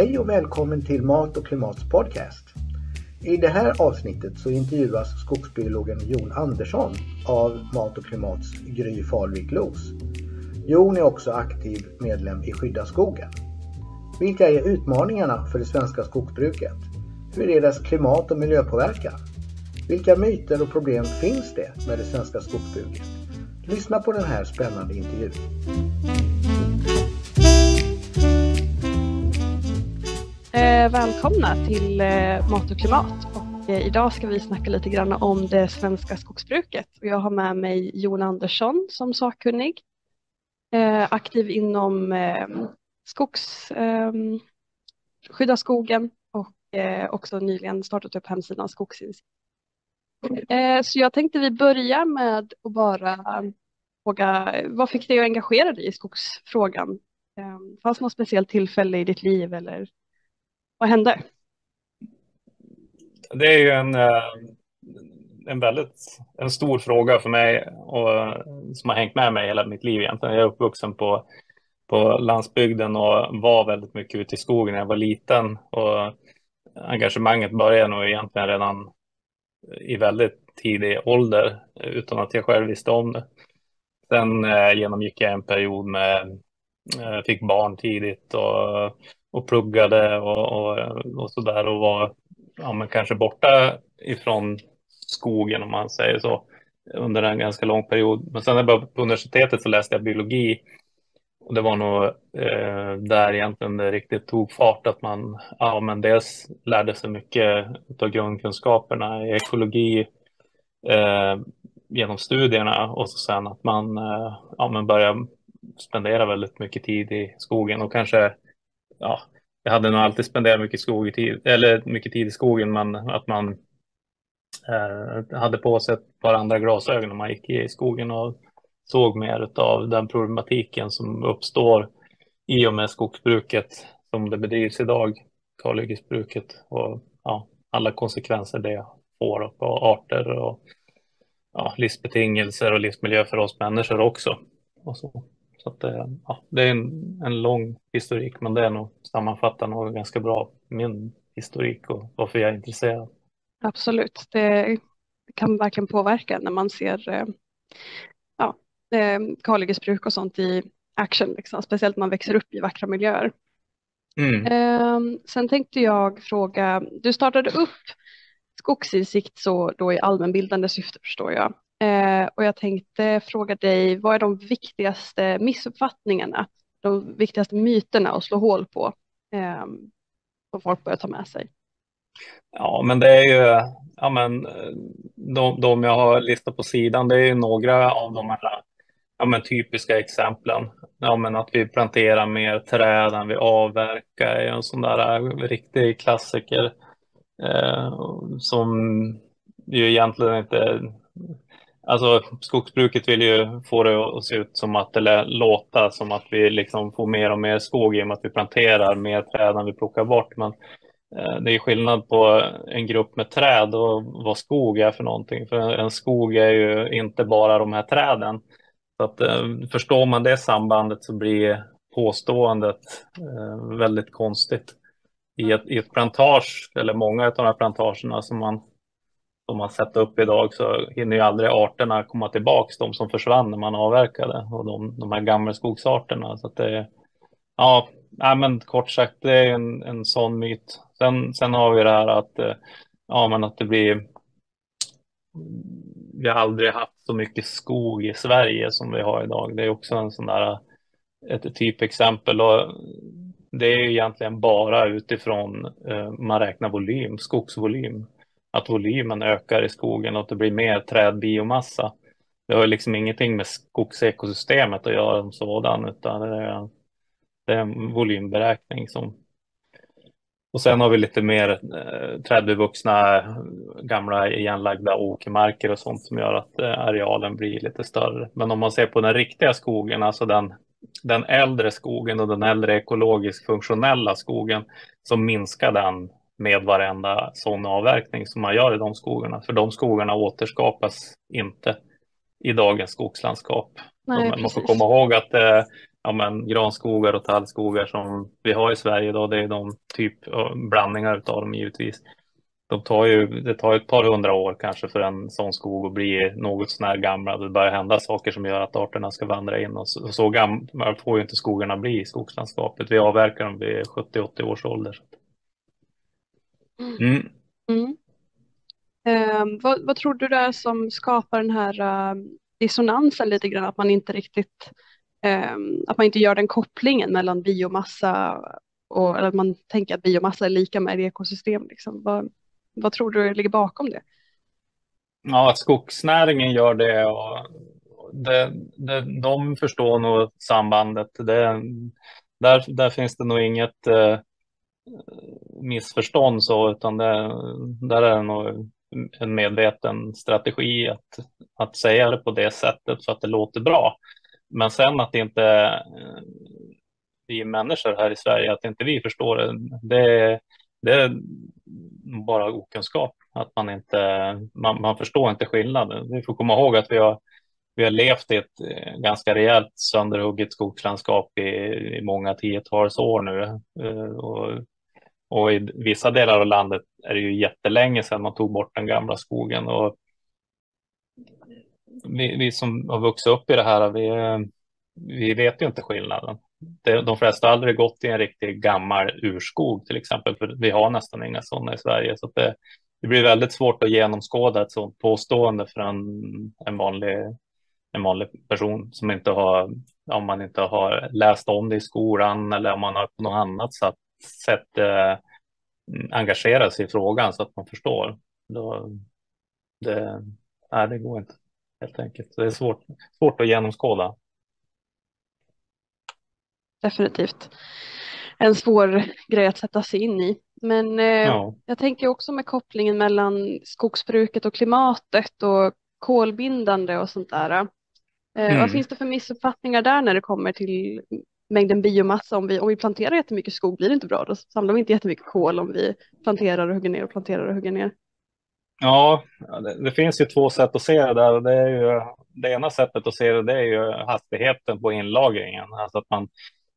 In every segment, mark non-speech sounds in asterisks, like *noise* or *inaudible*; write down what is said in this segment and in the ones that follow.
Hej och välkommen till Mat och klimats podcast. I det här avsnittet så intervjuas skogsbiologen Jon Andersson av Mat och klimats Gry Falvik Los. Jon är också aktiv medlem i Skydda skogen. Vilka är utmaningarna för det svenska skogsbruket? Hur är dess klimat och miljöpåverkan? Vilka myter och problem finns det med det svenska skogsbruket? Lyssna på den här spännande intervjun. Eh, välkomna till eh, Mat och klimat. Och, eh, idag ska vi snacka lite grann om det svenska skogsbruket. Och jag har med mig Jon Andersson som sakkunnig. Aktiv inom skogs, skydda skogen och också nyligen startat upp hemsidan Skogsinsikt. Så jag tänkte vi börjar med att bara fråga, vad fick dig att engagera dig i skogsfrågan? Fanns det något speciellt tillfälle i ditt liv eller vad hände? Det är ju en, eh, en väldigt en stor fråga för mig och som har hängt med mig hela mitt liv egentligen. Jag är uppvuxen på, på landsbygden och var väldigt mycket ute i skogen när jag var liten och engagemanget började nog egentligen redan i väldigt tidig ålder utan att jag själv visste om det. Sen eh, genomgick jag en period med, eh, fick barn tidigt och, och pluggade och, och, och sådär och var ja, men kanske borta ifrån skogen om man säger så under en ganska lång period. Men sen när jag började på universitetet så läste jag biologi och det var nog eh, där egentligen det riktigt tog fart att man ja, men dels lärde sig mycket av grundkunskaperna i ekologi eh, genom studierna och så sen att man eh, ja, man började spendera väldigt mycket tid i skogen och kanske ja, jag hade nog alltid spenderat mycket, skog i tid, eller mycket tid i skogen men att man eh, hade på sig ett par andra glasögon när man gick i skogen och såg mer av den problematiken som uppstår i och med skogsbruket som det bedrivs idag, kalhyggesbruket och ja, alla konsekvenser det får på arter och ja, livsbetingelser och livsmiljö för oss människor också. Och så. Så att, eh, ja, det är en, en lång historik, men det är nog sammanfattar nog ganska bra min historik och varför jag är intresserad. Absolut, det kan verkligen påverka när man ser eh, ja, eh, kalhyggesbruk och sånt i action, liksom. speciellt när man växer upp i vackra miljöer. Mm. Eh, sen tänkte jag fråga, du startade upp Skogsinsikt så då i allmänbildande syfte förstår jag. Eh, och jag tänkte fråga dig, vad är de viktigaste missuppfattningarna, de viktigaste myterna att slå hål på eh, som folk börjar ta med sig? Ja, men det är ju, ja men eh, de, de jag har listat på sidan, det är ju några av de här ja, men typiska exemplen. Ja, men att vi planterar mer träd än vi avverkar är en sån där eh, riktig klassiker eh, som ju egentligen inte Alltså skogsbruket vill ju få det att se ut som att, eller låta som att vi liksom får mer och mer skog i och med att vi planterar mer träd än vi plockar bort. Men eh, det är skillnad på en grupp med träd och vad skog är för någonting. För en skog är ju inte bara de här träden. Så att, eh, förstår man det sambandet så blir påståendet eh, väldigt konstigt. I ett, I ett plantage, eller många av de här plantagerna som man som man sätter upp idag så hinner ju aldrig arterna komma tillbaks, de som försvann när man avverkade och de, de här gammelskogsarterna. Så att det, ja, nej, men kort sagt, det är en, en sån myt. Sen, sen har vi det här att, eh, ja, men att det blir vi har aldrig haft så mycket skog i Sverige som vi har idag. Det är också en sån där eh, ett typexempel och det är ju egentligen bara utifrån eh, man räknar volym, skogsvolym att volymen ökar i skogen och att det blir mer trädbiomassa. Det har liksom ingenting med skogsekosystemet att göra som sådan, utan det är, det är en volymberäkning som och sen har vi lite mer eh, trädbevuxna gamla igenlagda åkermarker och sånt som gör att eh, arealen blir lite större. Men om man ser på den riktiga skogen, alltså den, den äldre skogen och den äldre ekologiskt funktionella skogen, så minskar den med varenda sån avverkning som man gör i de skogarna. För de skogarna återskapas inte i dagens skogslandskap. Nej, man får komma ihåg att eh, ja, men, granskogar och tallskogar som vi har i Sverige idag. Det är de typ blandningar av dem givetvis. De tar ju, det tar ett par hundra år kanske för en sån skog att bli något sånär gammal. Det börjar hända saker som gör att arterna ska vandra in och så, så gamla får ju inte skogarna bli i skogslandskapet. Vi avverkar dem vid 70-80 års ålder. Mm. Mm. Um, vad, vad, tror du det är som skapar den här uh, dissonansen lite grann, att man inte riktigt, um, att man inte gör den kopplingen mellan biomassa och eller att man tänker att biomassa är lika med ekosystem. Liksom. Vad, vad tror du ligger bakom det? Ja, att skogsnäringen gör det och det, det, de förstår nog sambandet. Det, där, där finns det nog inget eh, missförstånd så, utan det, där är det nog en medveten strategi att, att säga det på det sättet för att det låter bra. Men sen att inte eh, vi människor här i Sverige, att inte vi förstår det, det, det är bara okunskap. Att man inte, man, man förstår inte skillnaden. Vi får komma ihåg att vi har, vi har levt i ett eh, ganska rejält sönderhugget skogslandskap i, i många tiotals år nu. Eh, och och i vissa delar av landet är det ju jättelänge sedan man tog bort den gamla skogen. Och vi, vi som har vuxit upp i det här, vi, vi vet ju inte skillnaden. De flesta har aldrig gått i en riktigt gammal urskog till exempel, för vi har nästan inga sådana i Sverige. Så det, det blir väldigt svårt att genomskåda ett sådant påstående för en, en, vanlig, en vanlig person som inte har, om man inte har läst om det i skolan eller om man har på något annat sätt sätt eh, engagera sig i frågan så att man förstår. Då, det, nej, det går inte helt enkelt. det är svårt, svårt att genomskåda. Definitivt. En svår grej att sätta sig in i. Men eh, ja. jag tänker också med kopplingen mellan skogsbruket och klimatet och kolbindande och sånt där. Eh, mm. Vad finns det för missuppfattningar där när det kommer till mängden biomassa. Om vi, om vi planterar jättemycket skog blir det inte bra. Då samlar vi inte jättemycket kol om vi planterar och hugger ner och planterar och hugger ner. Ja, det, det finns ju två sätt att se det där. Det, är ju, det ena sättet att se det, det är ju hastigheten på inlagringen. Alltså att man,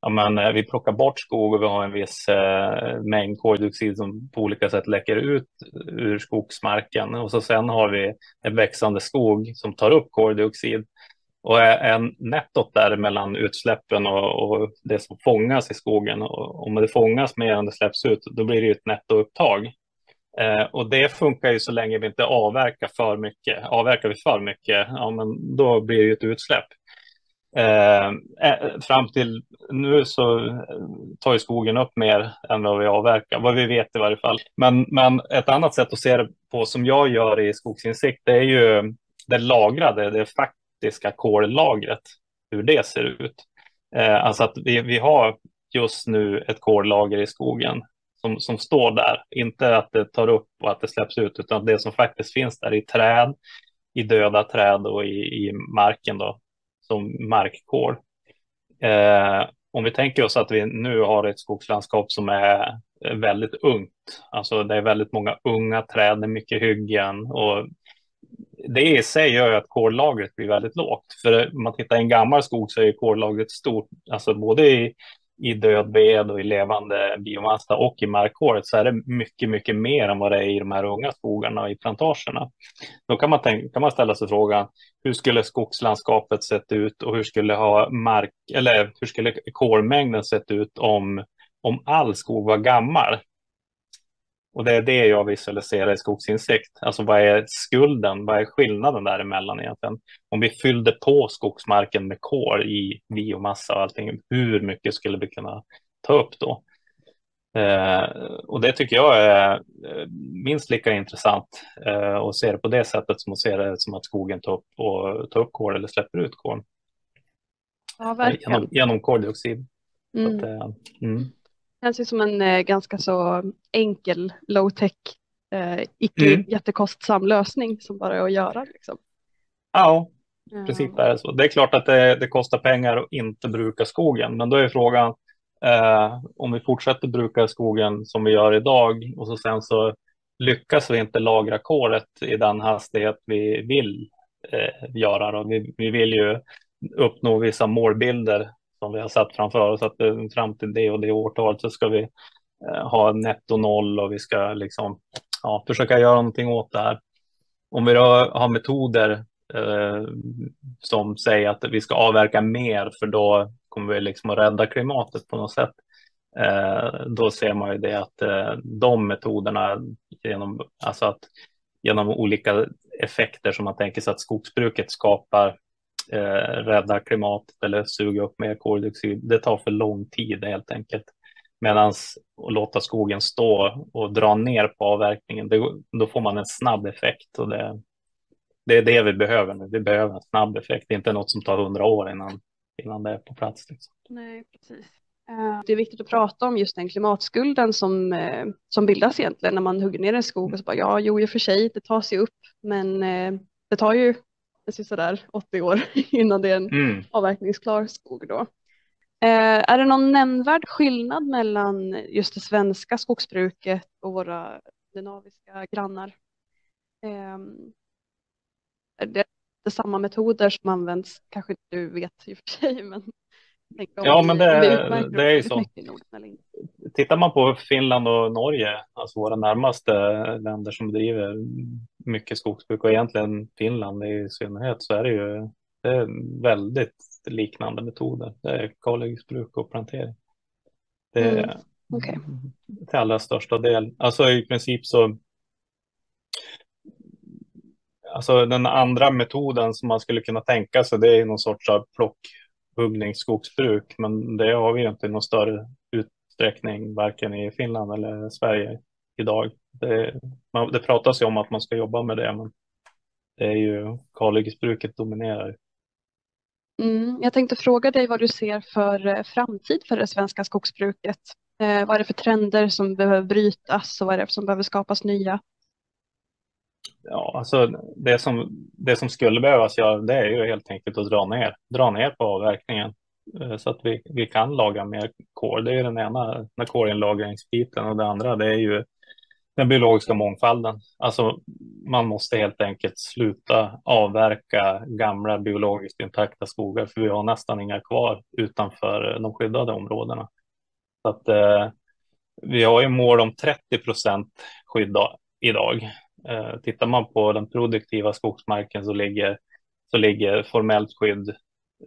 ja, men, eh, vi plockar bort skog och vi har en viss eh, mängd koldioxid som på olika sätt läcker ut ur skogsmarken. Och så sen har vi en växande skog som tar upp koldioxid. Och är nettot där mellan utsläppen och, och, det som fångas i skogen, och om det fångas mer än det släpps ut, då blir det ju ett nettoupptag. Eh, och det funkar ju så länge vi inte avverkar för mycket. Avverkar vi för mycket, ja, men då blir det ju ett utsläpp. Eh, eh fram till nu så eh, tar ju skogen upp mer än vad vi avverkar, vad vi vet i varje fall. Men, men ett annat sätt att se det på som jag gör i skogsinsikt, det är ju det lagrade, det fakt faktiska kollagret, hur det ser ut. Eh, alltså att vi, vi har just nu ett kollager i skogen som, som står där. Inte att det tar upp och att det släpps ut, utan det som faktiskt finns där i träd, i döda träd och i, i marken då, som markkol. Eh, om vi tänker oss att vi nu har ett skogslandskap som är väldigt ungt, alltså det är väldigt många unga träd, det är mycket hyggen och det i sig gör ju att kollagret blir väldigt lågt. För om man tittar i en gammal skog så är kollagret stort, alltså både i, i död ved och i levande biomassa och i markhåret så är det mycket, mycket mer än vad det är i de här unga skogarna och i plantagerna. Då kan man, tänka, kan man ställa sig frågan, hur skulle skogslandskapet sett ut och hur skulle ha mark, eller hur skulle kolmängden sett ut om, om all skog var gammal? Och det är det jag visualiserar i skogsinsikt. Alltså vad är skulden? Vad är skillnaden däremellan egentligen? Om vi fyllde på skogsmarken med kol i biomassa och allting, hur mycket skulle vi kunna ta upp då? Eh, och det tycker jag är eh, minst lika intressant eh, att se det på det sättet som att se det som att skogen tar upp, och, tar upp kol eller släpper ut kol. Ja, verkligen. Genom, genom koldioxid. Mm. Att, eh, mm känns ju som en eh, ganska så enkel low-tech, eh, icke mm. jättekostsam lösning som bara är att göra. Liksom. Ja, precis är det så. Det är klart att det, det, kostar pengar att inte bruka skogen, men då är frågan eh, om vi fortsätter bruka skogen som vi gör idag och så sen så lyckas vi inte lagra kolet i den hastighet vi vill eh, göra. Då. Vi, vi vill ju uppnå vissa målbilder som vi har satt framför oss att eh, fram till det och det årtalet så ska vi eh, ha netto noll och vi ska liksom ja, försöka göra någonting åt det här. Om vi då har metoder eh, som säger att vi ska avverka mer för då kommer vi liksom att rädda klimatet på något sätt. Eh, då ser man ju det att eh, de metoderna genom, alltså att genom olika effekter som man tänker sig att skogsbruket skapar eh, rädda klimatet eller suga upp mer koldioxid. Det tar för lång tid helt enkelt. Medan att låta skogen stå och dra ner på avverkningen, det, då får man en snabb effekt. Och det, det är det vi behöver nu. Vi behöver en snabb effekt, det är inte något som tar hundra år innan, innan det är på plats. Liksom. Nej, precis. Eh, det är viktigt att prata om just den klimatskulden som, eh, som bildas egentligen när man hugger ner en skog och så bara ja, jo, i och för sig, det tar sig upp, men eh, det tar ju sådär 80 år *laughs* innan det är en mm. avverkningsklar skog då. Eh, är det någon nämnvärd skillnad mellan just det svenska skogsbruket och våra skandinaviska grannar? Eh, är det, det samma metoder som används? Kanske du vet i och för sig, *laughs* men Ja, men det, det är ju så. Tittar man på Finland och Norge, alltså våra närmaste länder som bedriver mycket skogsbruk och egentligen Finland i synnerhet, så är det ju det är väldigt liknande metoder. Det är kalhyggesbruk och plantering. Det är mm. okay. till allra största del. Alltså i princip så. Alltså den andra metoden som man skulle kunna tänka sig, det är någon sorts av huggningsskogsbruk men det har vi inte i någon större utsträckning, varken i Finland eller Sverige idag. Det, man, det pratas ju om att man ska jobba med det, men det är ju kalhyggesbruket dominerar. Mm, jag tänkte fråga dig vad du ser för eh, framtid för det svenska skogsbruket. Eh, vad är det för trender som behöver brytas och vad är det som behöver skapas nya? Ja, alltså det som, det som skulle behövas göra det är ju helt enkelt att dra ner, dra ner på avverkningen eh, så att vi, vi kan lagra mer kol. Det är den ena kolinlagringsbiten och det andra det är ju den biologiska mångfalden. Alltså man måste helt enkelt sluta avverka gamla biologiskt intakta skogar för vi har nästan inga kvar utanför de skyddade områdena. Så att, eh, vi har ju mål om 30 procent skydd idag. Eh, tittar man på den produktiva skogsmarken så ligger, så ligger formellt skydd,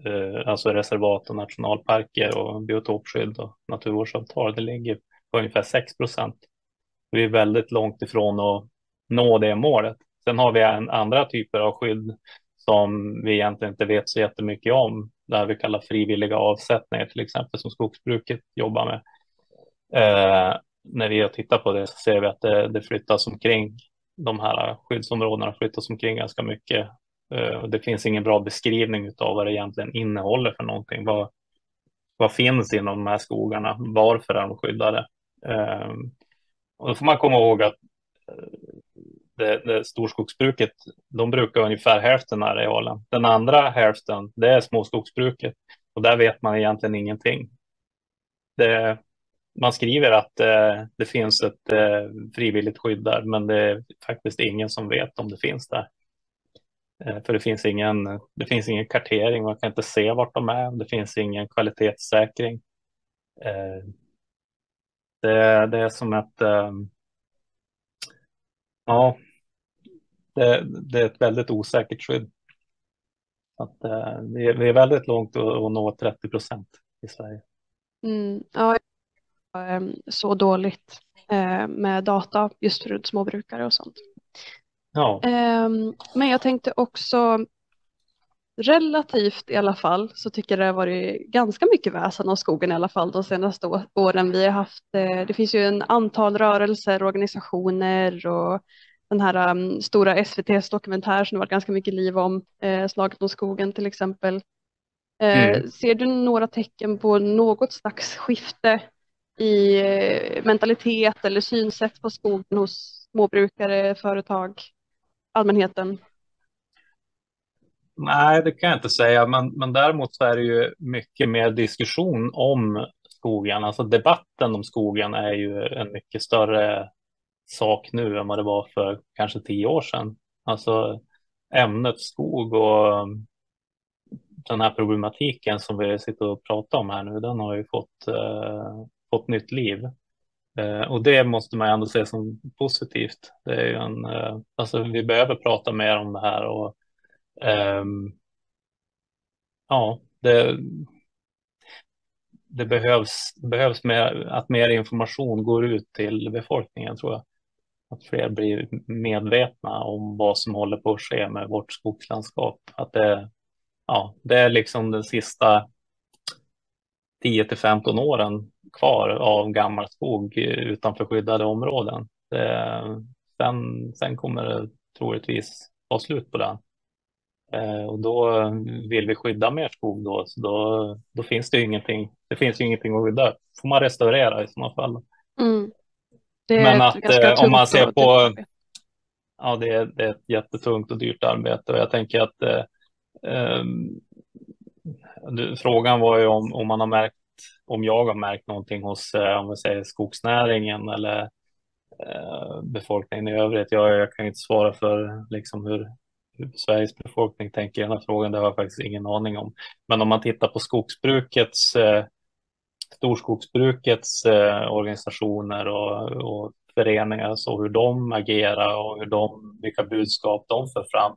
eh, alltså reservat och nationalparker och biotopskydd och naturvårdsavtal, det ligger på ungefär 6 procent vi är väldigt långt ifrån att nå det målet. Sen har vi en andra typer av skydd som vi egentligen inte vet så jättemycket om. Det här vi kallar frivilliga avsättningar till exempel som skogsbruket jobbar med. Eh, när vi har tittat på det så ser vi att det, det flyttas omkring. De här skyddsområdena flyttas omkring ganska mycket. Eh, det finns ingen bra beskrivning av vad det egentligen innehåller för någonting. Vad, vad finns inom de här skogarna? Varför är de skyddade? Eh, och då får man komma ihåg att eh, det, det storskogsbruket, de brukar ungefär hälften av arealen. Den andra hälften, det är småskogsbruket och där vet man egentligen ingenting. Det, man skriver att eh, det finns ett eh, frivilligt skydd där, men det är faktiskt ingen som vet om det finns där. Eh, för det finns ingen, det finns ingen kartering, man kan inte se vart de är, det finns ingen kvalitetssäkring. Eh, det, det är som ett... Eh, ja, det, det, är ett väldigt osäkert skydd. Att, eh, vi, vi, är väldigt långt att, att nå 30 procent i Sverige. Mm, ja, så dåligt eh, med data just för småbrukare och sånt. Ja. Ehm, men jag tänkte också relativt i alla fall så tycker jag det har varit ganska mycket väsen av skogen i alla fall de senaste åren. Vi har haft, eh, det finns ju en antal rörelser, organisationer och den här um, stora SVTs dokumentär som det varit ganska mycket liv om, eh, Slaget om skogen till exempel. Eh, mm. Ser du några tecken på något slags skifte i eh, mentalitet eller synsätt på skogen hos småbrukare, företag, allmänheten? Nej, det kan jag inte säga, men, men däremot så är det ju mycket mer diskussion om skogen. Alltså debatten om skogen är ju en mycket större sak nu än vad det var för kanske tio år sedan. Alltså ämnet skog och eh, den här problematiken som vi sitter och pratar om här nu, den har ju fått, eh, fått nytt liv. Eh, och det måste man ändå se som positivt. Det är ju en, eh, alltså vi behöver prata mer om det här och um, ja, det, det behövs, behövs mer, att mer information går ut till befolkningen tror jag. Att fler blir medvetna om vad som håller på att ske med vårt skogslandskap. Att det, ja, det är liksom den sista 10 till 15 åren kvar av gammal skog utanför skyddade områden. Det, sen, sen kommer det troligtvis vara slut på den. Eh, och då vill vi skydda mer skog då, så då, då finns det ju ingenting. Det finns ju ingenting att skydda. får man restaurera i sådana fall. Mm. Men att eh, om man ser på, ja det är, det är ett jättetungt och dyrt arbete och jag tänker att eh, ehm, du, frågan var ju om, om man har märkt, om jag har märkt någonting hos, eh, om vi säger skogsnäringen eller eh, befolkningen i övrigt. Jag, jag kan inte svara för liksom hur, Sveriges befolkning tänker i den här frågan, det har jag faktiskt ingen aning om. Men om man tittar på skogsbrukets, eh, storskogsbrukets eh, organisationer och, och föreningar, så hur de agerar och hur de, vilka budskap de för fram,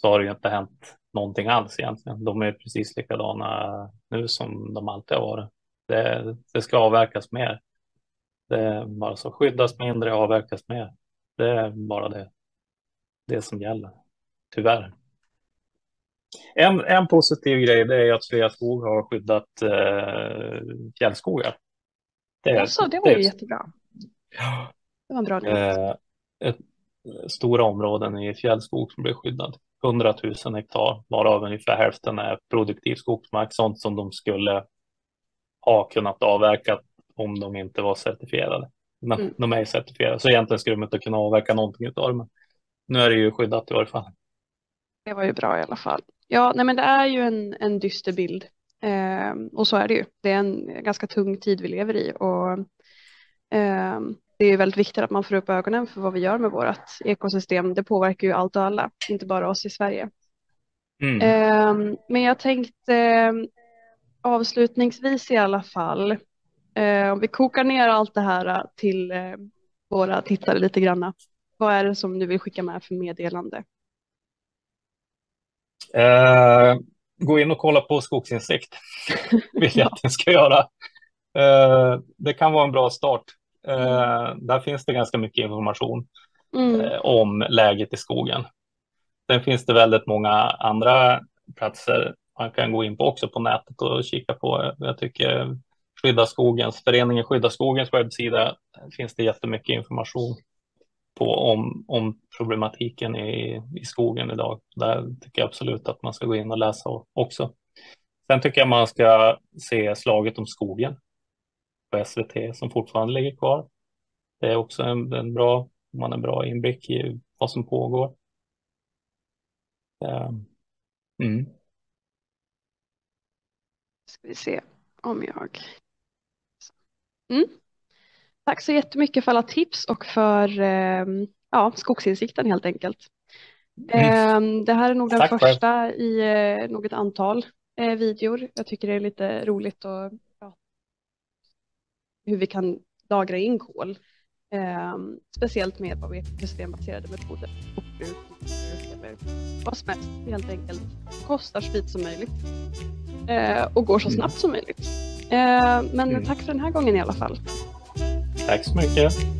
så har det ju inte hänt någonting alls egentligen. De är precis likadana nu som de alltid har varit. Det, det ska avverkas mer. Det bara så skyddas mindre, avverkas mer. Det är bara det, det som gäller tyvärr. En, en positiv grej det är att Sveaskog har skyddat eh, fjällskogar. Det, alltså, det var ju jättebra. Det var en bra eh, ett, Stora områden i fjällskog som blev skyddad. 100 000 hektar, varav ungefär hälften är produktiv skogsmark, sånt som de skulle ha kunnat avverka om de inte var certifierade. Mm. de är certifierade, så egentligen skulle de inte kunna avverka någonting av dem. Nu är det ju skyddat i varje fall. Det var ju bra i alla fall. Ja, nej men det är ju en, en dyster bild. Eh, och så är det ju. Det är en ganska tung tid vi lever i. Och eh, det är väldigt viktigt att man får upp ögonen för vad vi gör med vårt ekosystem. Det påverkar ju allt och alla, inte bara oss i Sverige. Mm. Eh, men jag tänkte avslutningsvis i alla fall, eh, om vi kokar ner allt det här till eh, våra tittare lite granna. Vad är det som du vill skicka med för meddelande? Eh, gå in och kolla på skogsinsikt. *laughs* Vill jag att ni ska göra. Eh, det kan vara en bra start. Eh, där finns det ganska mycket information mm. Eh, om läget i skogen. Sen finns det väldigt många andra platser man kan gå in på också på nätet och kika på. Jag tycker Skydda skogens, föreningen Skydda skogens webbsida finns det jättemycket information på om, om problematiken i, i skogen idag. Där tycker jag absolut att man ska gå in och läsa också. Sen tycker jag man ska se slaget om skogen på SVT som fortfarande ligger kvar. Det är också en, en bra, man har bra inblick i vad som pågår. Ehm, mm. Ska vi se om jag... Mm. Tack så jättemycket för alla tips och för ehm, ja, skogsinsikten helt enkelt. Mm. Ehm, det här är nog den Tack första för. i eh, något antal eh, videor. Jag tycker det är lite roligt prata hur vi kan lagra in kol. Ehm, speciellt med vad vi systembaserade metoder. Skogsbruk, vad som helst helt enkelt. Kostar så lite som möjligt eh, och går så mm. snabbt som möjligt. Men mm. tack för den här gången i alla fall. Tack så mycket.